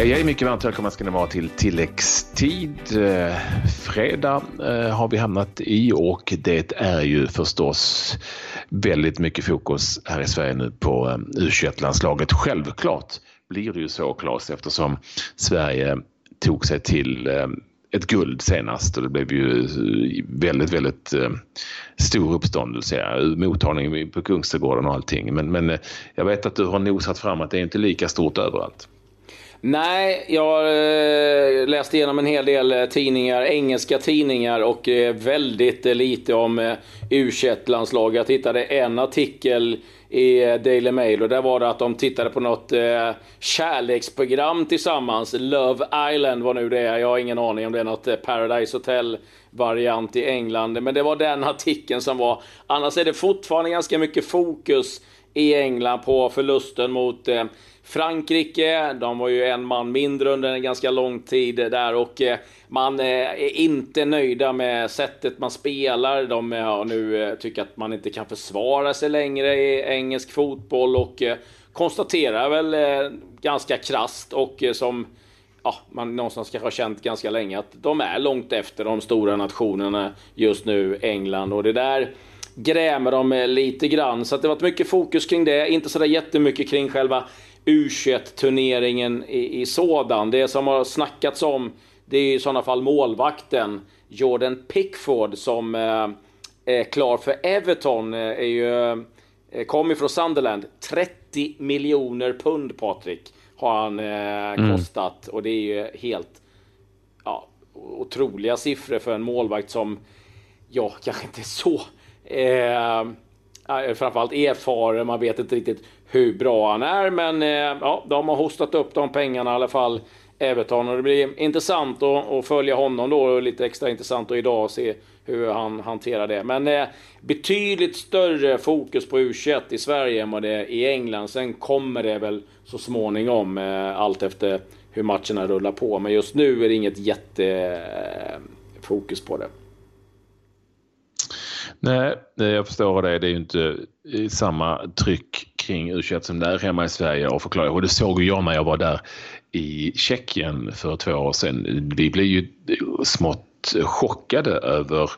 Eh, jag är mycket varmt välkomna ska ni vara till tilläggstid. Eh, fredag eh, har vi hamnat i och det är ju förstås väldigt mycket fokus här i Sverige nu på U21-landslaget. Självklart blir det ju så Claes eftersom Sverige tog sig till ett guld senast och det blev ju väldigt, väldigt stor uppståndelse. Mottagning på Kungsträdgården och allting. Men, men jag vet att du har nosat fram att det är inte lika stort överallt. Nej, jag eh, läste igenom en hel del eh, tidningar, engelska tidningar och eh, väldigt lite om u landslaget Jag tittade en artikel i Daily Mail och där var det att de tittade på något kärleksprogram tillsammans. Love Island, vad nu det är. Jag har ingen aning om det är något Paradise Hotel-variant i England. Men det var den artikeln som var. Annars är det fortfarande ganska mycket fokus i England på förlusten mot Frankrike, de var ju en man mindre under en ganska lång tid där och eh, man eh, är inte nöjda med sättet man spelar. De eh, har nu tycker att man inte kan försvara sig längre i engelsk fotboll och konstaterar väl ganska krast och som ja, man någonstans kanske har känt ganska länge att de är långt efter de stora nationerna just nu, England och det där grämer de lite grann. Så att det har varit mycket fokus kring det, inte sådär jättemycket kring själva U21-turneringen i, i sådan. Det som har snackats om det är i sådana fall målvakten Jordan Pickford som eh, är klar för Everton. Eh, är ju, eh, kom ifrån Sunderland. 30 miljoner pund Patrik har han eh, mm. kostat och det är ju helt ja, otroliga siffror för en målvakt som ja, kanske inte är så eh, framförallt erfaren. Man vet inte riktigt hur bra han är. Men eh, ja, de har hostat upp de pengarna i alla fall. Everton och det blir intressant att, att följa honom då och lite extra intressant att idag se hur han hanterar det. Men eh, betydligt större fokus på U21 i Sverige än vad det är i England. Sen kommer det väl så småningom eh, allt efter hur matcherna rullar på. Men just nu är det inget jättefokus eh, på det. Nej, jag förstår det. Det är ju inte samma tryck kring U21 som det är hemma i Sverige och förklara. Och det såg jag när jag var där i Tjeckien för två år sedan. Vi blev ju smått chockade över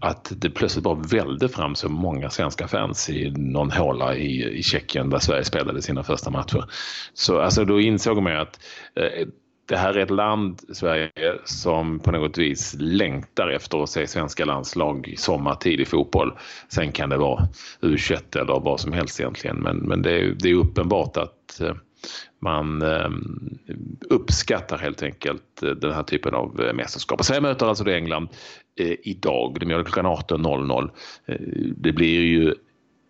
att det plötsligt bara välde fram så många svenska fans i någon håla i, i Tjeckien där Sverige spelade sina första matcher. Så alltså då insåg man att eh, det här är ett land, Sverige, som på något vis längtar efter att se svenska landslag sommartid i fotboll. Sen kan det vara U21 eller vad som helst egentligen. Men, men det, är, det är uppenbart att eh, man eh, uppskattar helt enkelt eh, den här typen av mästerskap. Sverige möter alltså det England idag. De gör det klockan 18.00. Det blir ju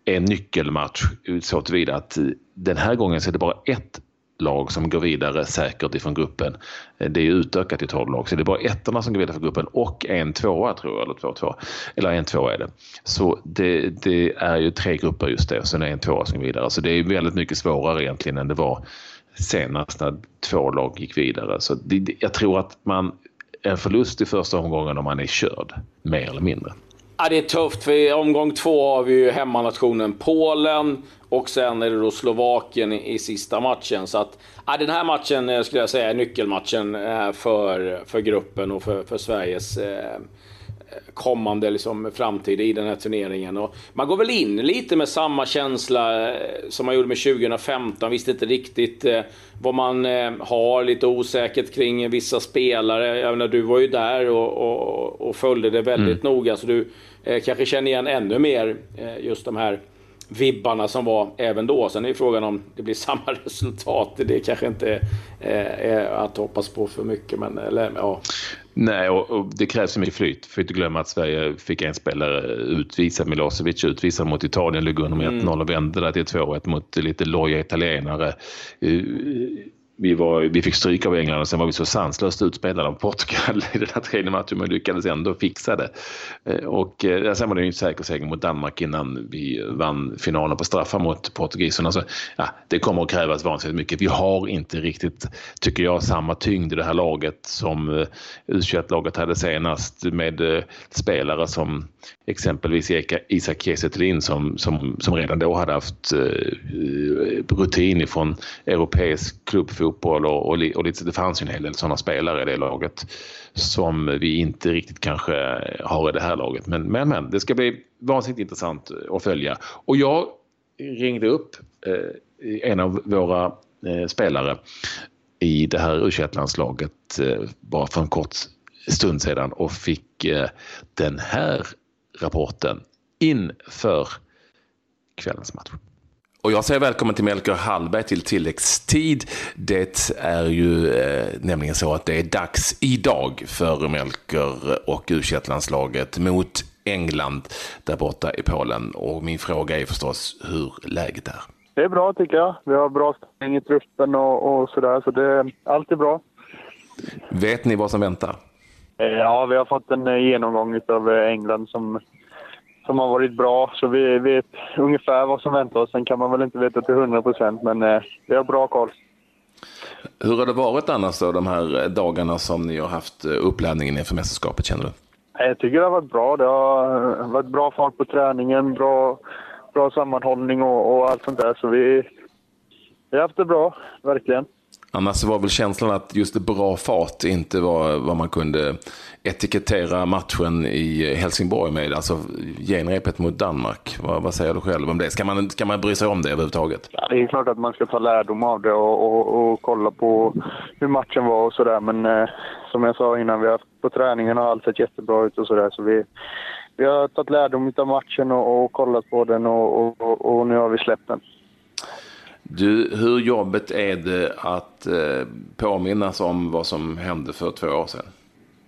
en nyckelmatch så tillvida att den här gången så är det bara ett lag som går vidare säkert ifrån gruppen. Eh, det är utökat till 12 lag så det är bara ettorna som går vidare från gruppen och en tvåa tror jag, eller två två. Eller en tvåa är det. Så det, det är ju tre grupper just det och sen är en tvåa som går vidare. Så det är väldigt mycket svårare egentligen än det var senast när två lag gick vidare. Så det, jag tror att man en förlust i första omgången om man är körd, mer eller mindre. Ja, det är tufft, för i omgång två har vi ju hemmanationen Polen och sen är det då Slovakien i, i sista matchen. Så att, ja, den här matchen eh, skulle jag säga är nyckelmatchen eh, för, för gruppen och för, för Sveriges eh, kommande liksom, framtid i den här turneringen. Och man går väl in lite med samma känsla eh, som man gjorde med 2015. Visste inte riktigt eh, vad man eh, har, lite osäkert kring vissa spelare. Jag menar, du var ju där och, och, och följde det väldigt mm. noga, så du eh, kanske känner igen ännu mer eh, just de här vibbarna som var även då. Sen är frågan om det blir samma resultat. Det kanske inte är att hoppas på för mycket. Men, eller, ja. Nej, och, och det krävs mycket flyt. Får inte glömma att Sverige fick en spelare utvisad, Milosevic utvisad mot Italien, låg under med 1-0 mm. och vände där till 2-1 mot lite loja italienare vi, var, vi fick stryk av England och sen var vi så sanslöst utspelade av Portugal i den här tredje matchen men lyckades ändå fixa det. Eh, och eh, sen var det ju en säker seger mot Danmark innan vi vann finalen på straffar mot portugiserna. Så, ja, det kommer att krävas vansinnigt mycket. Vi har inte riktigt, tycker jag, samma tyngd i det här laget som eh, U21-laget hade senast med eh, spelare som exempelvis Isak Kiese som, som, som redan då hade haft rutin ifrån europeisk klubb fotboll och, och, och lite, det fanns ju en hel del sådana spelare i det laget som vi inte riktigt kanske har i det här laget. Men, men, men det ska bli vansinnigt intressant att följa. Och jag ringde upp eh, en av våra eh, spelare i det här u landslaget eh, bara för en kort stund sedan och fick eh, den här rapporten inför kvällens match. Och jag säger välkommen till Melker Hallberg till tilläggstid. Det är ju eh, nämligen så att det är dags idag för Melker och u mot England där borta i Polen. Och min fråga är förstås hur läget är. Det är bra tycker jag. Vi har bra ställning i truppen och, och sådär, så det är alltid bra. Vet ni vad som väntar? Eh, ja, vi har fått en eh, genomgång av eh, England som, som har varit bra, så vi vet ungefär vad som väntar oss. Sen kan man väl inte veta till 100 procent, men vi har bra koll. Hur har det varit annars då, de här dagarna som ni har haft uppladdningen inför mästerskapet, känner du? Jag tycker det har varit bra. Det har varit bra fart på träningen, bra, bra sammanhållning och, och allt sånt där. Så vi, vi har haft det bra, verkligen. Annars var väl känslan att just bra fart inte var vad man kunde etikettera matchen i Helsingborg med, alltså genrepet mot Danmark. Vad, vad, säger du själv om det? Ska man, ska man bry sig om det överhuvudtaget? Ja, det är klart att man ska ta lärdom av det och, och, och kolla på hur matchen var och sådär. Men eh, som jag sa innan, vi har, på träningen har allt sett jättebra ut och sådär. Så vi, vi har tagit lärdom av matchen och, och kollat på den och, och, nu har vi släppt den. Du, hur jobbet är det att eh, påminnas om vad som hände för två år sedan?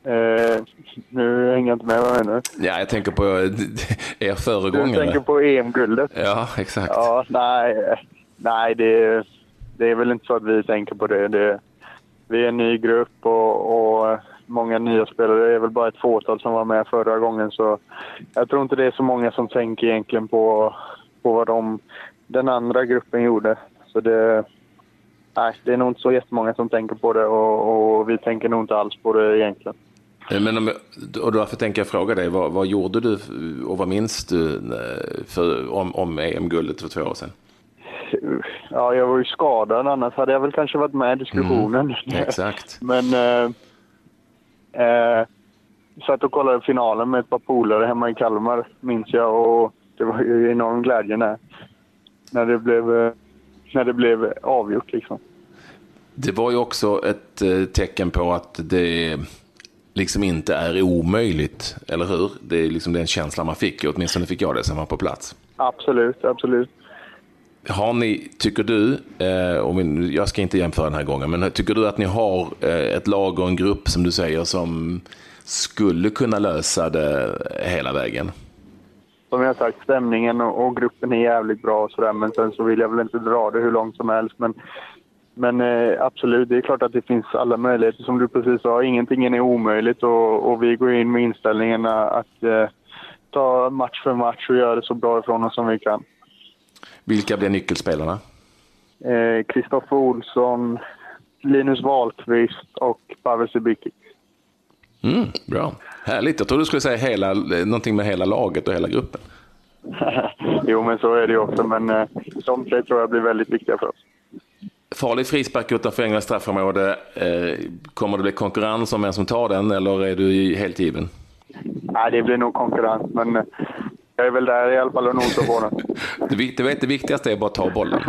Eh, nu hänger jag inte med, vad du? Ja, jag tänker på er föregångare. Du tänker på EM-guldet? Ja, exakt. Ja, nej, nej det, det är väl inte så att vi tänker på det. det vi är en ny grupp och, och många nya spelare. Det är väl bara ett fåtal som var med förra gången. Så jag tror inte det är så många som tänker egentligen på, på vad de, den andra gruppen gjorde. Så det, nej, det är nog inte så jättemånga som tänker på det och, och vi tänker nog inte alls på det egentligen. Eh, men om, och därför tänker jag fråga dig, vad, vad, gjorde du och vad minns du eh, för, om, om EM-guldet för två år sedan? Ja, jag var ju skadad, annars hade jag väl kanske varit med i diskussionen. Mm, exakt. Men eh, eh, satt och kollade finalen med ett par polare hemma i Kalmar, minns jag. Och det var ju enorm glädje när, när, det, blev, eh, när det blev avgjort. Liksom. Det var ju också ett tecken på att det liksom inte är omöjligt, eller hur? Det är liksom den känslan man fick, åtminstone fick jag det som var på plats. Absolut, absolut. Har ni, tycker du, eh, och jag ska inte jämföra den här gången, men tycker du att ni har eh, ett lag och en grupp som du säger som skulle kunna lösa det hela vägen? Som jag sagt, stämningen och, och gruppen är jävligt bra och sådär, men sen så vill jag väl inte dra det hur långt som helst. Men, men eh, absolut, det är klart att det finns alla möjligheter. Som du precis sa, ingenting är omöjligt och, och vi går in med inställningen att eh, ta match för match och göra det så bra ifrån oss som vi kan. Vilka blir nyckelspelarna? Kristoffer eh, Olsson, Linus Wahlqvist och Pavel Sibiki. Mm, bra, härligt. Jag trodde du skulle säga hela, någonting med hela laget och hela gruppen. jo, men så är det ju också. Men eh, de tre tror jag blir väldigt viktiga för oss. Farlig frispark utanför Englands straffområde. Eh, kommer det bli konkurrens om vem som tar den eller är du helt given? Nej, det blir nog konkurrens, men eh, jag är väl där i alla fall och nosar på den. Du vet, det viktigaste är bara att ta bollen.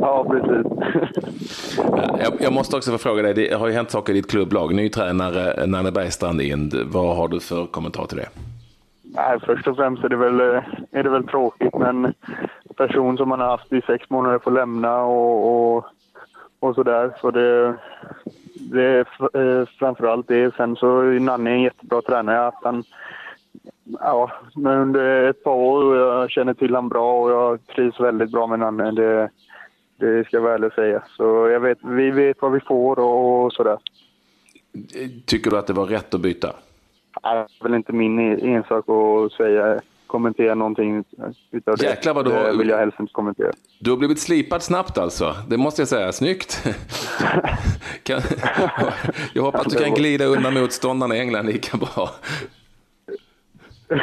Ja, precis. jag, jag, måste också få fråga dig, det har ju hänt saker i ditt klubblag. Ny tränare, Nanne Bergstrand in. Vad har du för kommentar till det? Nej, först och främst är det väl, är det väl tråkigt, men person som man har haft i sex månader får lämna och, och, och sådär. Så det, det är eh, framförallt det. Sen så är Nanne en jättebra tränare. Att han, ja, men under ett par år och jag känner till honom bra och jag trivs väldigt bra med Nanne. Det, det ska jag väl säga. Så jag vet, vi vet vad vi får och, och sådär. Tycker du att det var rätt att byta? Det är väl inte min ensak att säga, kommentera någonting utav det. Jäklar vad du har... Det vill jag helst inte kommentera. Du har blivit slipad snabbt alltså. Det måste jag säga. Snyggt! kan... jag hoppas att du kan glida undan motståndarna i England lika bra.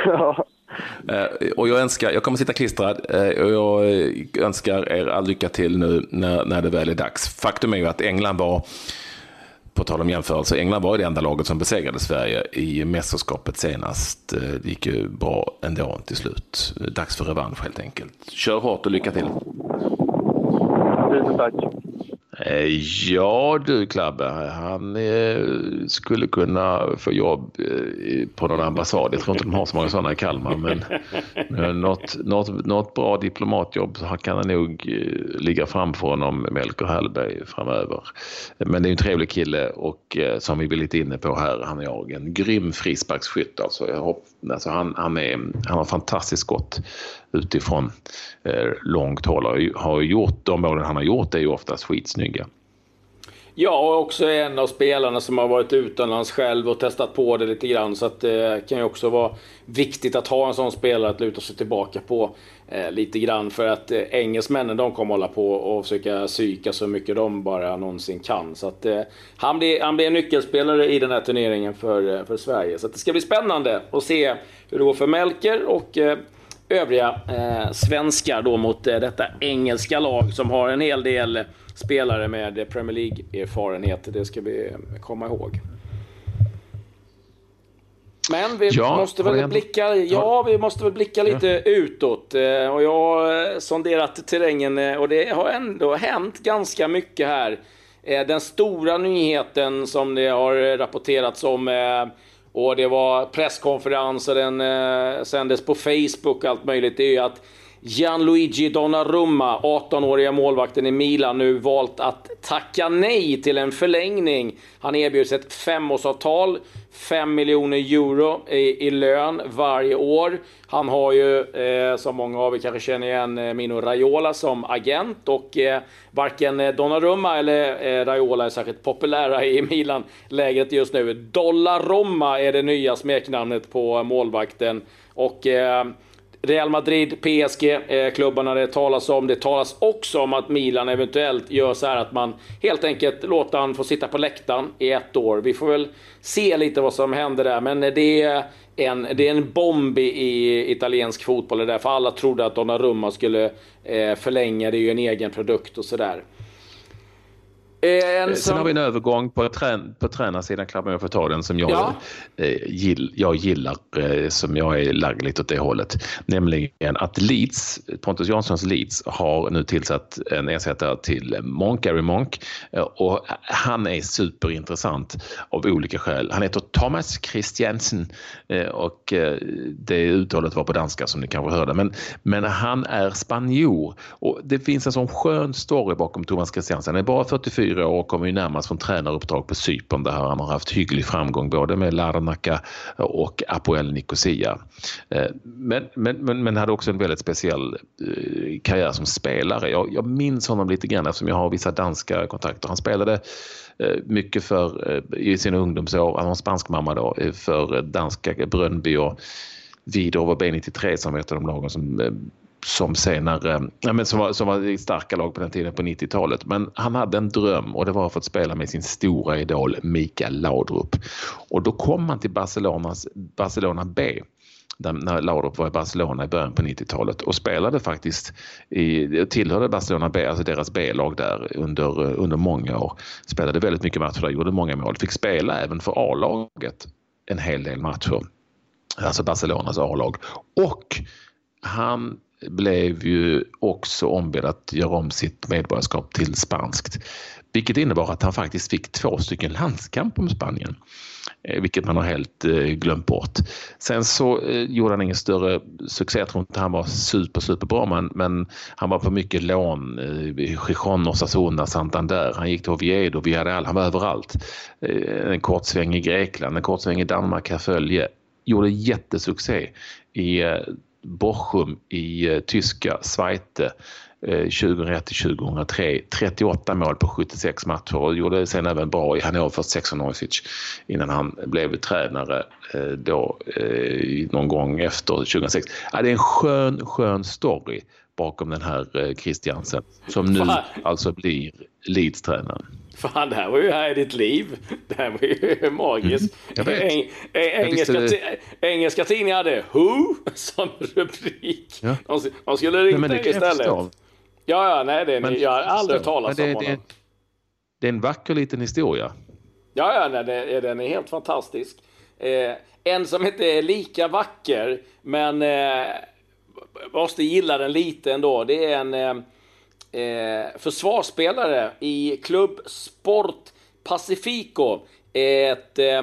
ja, Och jag önskar, jag kommer sitta klistrad och jag önskar er all lycka till nu när, när det väl är dags. Faktum är ju att England var på tal om jämförelse, England var det enda laget som besegrade Sverige i mästerskapet senast. Eh, det gick ju bra ändå till slut. Eh, dags för revansch helt enkelt. Kör hårt och lycka till! Tusen tack! Eh, ja du Klabbe, han eh, skulle kunna få jobb eh, på någon ambassad. Jag tror inte de har så många sådana i Kalmar men något, något, något bra diplomatjobb kan han nog ligga framför honom, Melker Hallberg, framöver. Men det är en trevlig kille och som vi är lite inne på här, han är en grym frisparksskytt. Alltså, jag hopp, alltså han, han, är, han har fantastiskt skott utifrån eh, långt håll. Har, gjort, de målen han har gjort är ju oftast skitsnygga. Ja, och också en av spelarna som har varit utomlands själv och testat på det lite grann. Så att det kan ju också vara viktigt att ha en sån spelare att luta sig tillbaka på eh, lite grann. För att eh, engelsmännen de kommer hålla på och försöka psyka så mycket de bara någonsin kan. Så att eh, han, blir, han blir en nyckelspelare i den här turneringen för, eh, för Sverige. Så det ska bli spännande att se hur det går för Melker och eh, övriga eh, svenskar då mot eh, detta engelska lag som har en hel del spelare med Premier League-erfarenhet. Det ska vi komma ihåg. Men vi ja, måste väl blicka, ja, vi måste väl blicka lite ja. utåt. Eh, och jag har sonderat terrängen eh, och det har ändå hänt ganska mycket här. Eh, den stora nyheten som det har rapporterats om och det var presskonferens och den eh, sändes på Facebook och allt möjligt. Det är ju att Gianluigi Donnarumma, 18-åriga målvakten i Milan, nu valt att tacka nej till en förlängning. Han erbjuds ett femårsavtal, 5 miljoner euro i, i, lön varje år. Han har ju, eh, som många av er kanske känner igen, eh, Mino Raiola som agent och eh, varken Donnarumma eller eh, Raiola är särskilt populära i Milan-lägret just nu. Dollaromma är det nya smeknamnet på målvakten och eh, Real Madrid, PSG, eh, klubbarna det talas om. Det talas också om att Milan eventuellt gör så här att man helt enkelt låter han få sitta på läktaren i ett år. Vi får väl se lite vad som händer där, men det är en, det är en bomb i italiensk fotboll. Det där, för alla trodde att Donnarumma skulle eh, förlänga. Det är ju en egen produkt och sådär. Som... Sen har vi en övergång på, trän på tränarsidan, Klabben, jag får ta den, som jag, ja. eh, gill, jag gillar, eh, som jag är lagd lite åt det hållet. Nämligen att Leeds, Pontus Janssons Leeds, har nu tillsatt en ersättare till Monk, Gary Monk. Eh, och han är superintressant av olika skäl. Han heter Thomas Christiansen eh, och eh, det uttalet var på danska som ni kanske hörde. Men, men han är spanjor och det finns en sån skön story bakom Thomas Christiansen. Han är bara 44 fyra år kommer ju närmast från tränaruppdrag på Cypern där han har haft hygglig framgång både med Larnaca och Apoel Nicosia. Eh, men, men, men, men hade också en väldigt speciell eh, karriär som spelare. Jag, jag minns honom lite grann eftersom jag har vissa danska kontakter. Han spelade eh, mycket för, i sina ungdomsår, han var spansk mamma då, för danska Brönnby och Vidor var B93 som var ett av de lagen som som senare, ja, men som, var, som var starka lag på den tiden på 90-talet. Men han hade en dröm och det var att få spela med sin stora idol Mikael Laudrup. Och då kom han till Barcelonas, Barcelona B när Laudrup var i Barcelona i början på 90-talet och spelade faktiskt i, tillhörde Barcelona B, alltså deras B-lag där under, under många år. Spelade väldigt mycket matcher där, gjorde många mål. Fick spela även för A-laget en hel del matcher. Alltså Barcelonas A-lag. Och han blev ju också ombedd att göra om sitt medborgarskap till spanskt. Vilket innebar att han faktiskt fick två stycken landskamper med Spanien. Eh, vilket man har helt eh, glömt bort. Sen så eh, gjorde han ingen större succé. Jag tror inte han var super, superbra men, men han var på mycket lån. Gijon, Osasuna, Santander. Han gick till Oviedo, Villarreal. Han var överallt. En kort sväng i Grekland, en kort sväng i Danmark, här följe. Gjorde jättesuccé i Bochum i eh, tyska Zweite eh, 2001 till 2003. 38 mål på 76 matcher och gjorde sen även bra i Hannover för 96 innan han blev tränare eh, då någon gång efter 2006. Ja, det är en skön, skön story bakom den här Christiansen som nu alltså blir Leeds-tränaren. Fan, det här var ju här i ditt liv. Det här var ju magiskt. Mm, vet. Eng, engelska, det... engelska tidningar hade Who som rubrik. Ja. De, de skulle ringt dig istället. Ja, ja, nej, det, men, jag har aldrig hört talas om honom. Det, det är en vacker liten historia. Ja, ja nej, det, den är helt fantastisk. Eh, en som inte är lika vacker, men eh, måste gilla den lite ändå. Det är en eh, eh försvarsspelare i Club Sport Pacifico. Ett eh,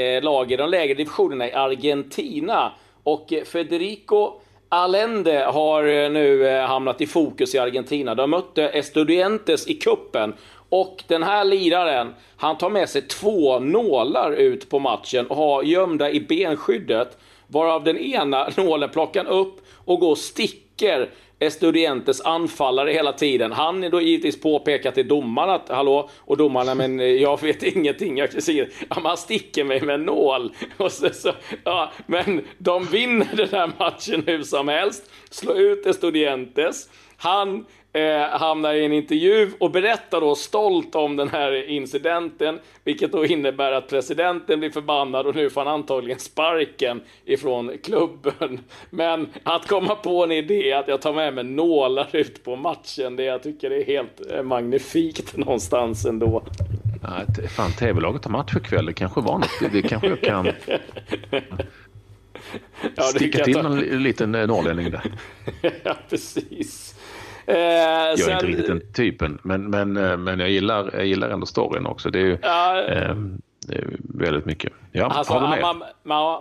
eh, lag i de lägre divisionerna i Argentina. Och Federico Allende har eh, nu eh, hamnat i fokus i Argentina. De mötte Estudiantes i kuppen och den här liraren, han tar med sig två nålar ut på matchen och har gömda i benskyddet. Varav den ena nålen plockar upp och går och sticker Estudiantes anfallare hela tiden. Han är då givetvis påpekat till domaren att hallå, och domaren men eh, jag vet ingenting, jag ser, ja, man sticker mig med en nål. Och så, så, ja, men de vinner den här matchen hur som helst, slår ut Estudiantes. Han eh, hamnar i en intervju och berättar då stolt om den här incidenten, vilket då innebär att presidenten blir förbannad och nu får han antagligen sparken ifrån klubben. Men att komma på en idé att jag tar med mig nålar ut på matchen, det jag tycker det är helt eh, magnifikt någonstans ändå. Fan, tv-laget har match ikväll, det kanske var något. Det, det kanske jag kan... Ja, Sticka till ta... en liten eh, norrlänning där. ja, precis. Eh, jag är sen... inte riktigt den typen, men, men, eh, men jag, gillar, jag gillar ändå storyn också. Det är ju ja, eh, det är väldigt mycket. Ja, alltså? Man, man,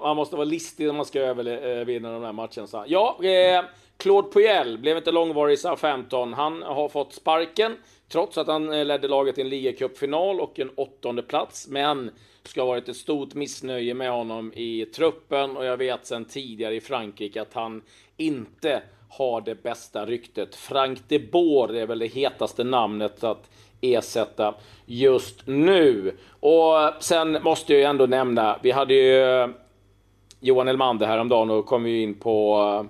man, måste vara listig när man ska övervinna de här matcherna. Ja, eh, Claude Puel blev inte långvarig i Southampton. Han har fått sparken trots att han eh, ledde laget till en ligacupfinal och en åttonde plats. Men det ska ha varit ett stort missnöje med honom i truppen och jag vet sedan tidigare i Frankrike att han inte har det bästa ryktet. Frank de Boer är väl det hetaste namnet att ersätta just nu. Och sen måste jag ju ändå nämna, vi hade ju eh, Johan Elmander häromdagen och kom ju in på eh,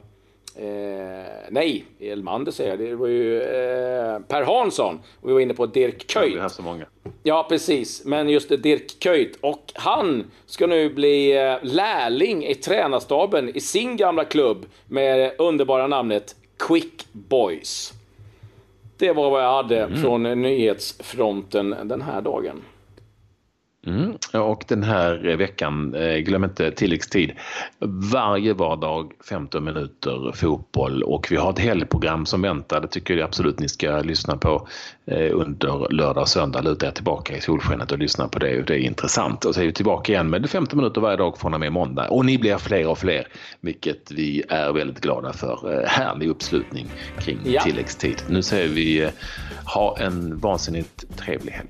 Eh, nej, Elmander säger jag. Det var ju eh, Per Hansson. Och vi var inne på Dirk Kuyt. Ja, så många. Ja, precis. Men just Dirk Kuyt. Och han ska nu bli eh, lärling i tränarstaben i sin gamla klubb med underbara namnet Quick Boys. Det var vad jag hade mm. från nyhetsfronten den här dagen. Mm. Och den här veckan, eh, glöm inte tilläggstid. Varje vardag 15 minuter fotboll och vi har ett helgprogram som väntar. Det tycker jag absolut ni ska lyssna på eh, under lördag och söndag. Luta er tillbaka i solskenet och lyssna på det. Det är intressant. Och så är vi tillbaka igen med 15 minuter varje dag från och med måndag. Och ni blir fler och fler, vilket vi är väldigt glada för. Eh, härlig uppslutning kring ja. tilläggstid. Nu säger vi ha en vansinnigt trevlig helg.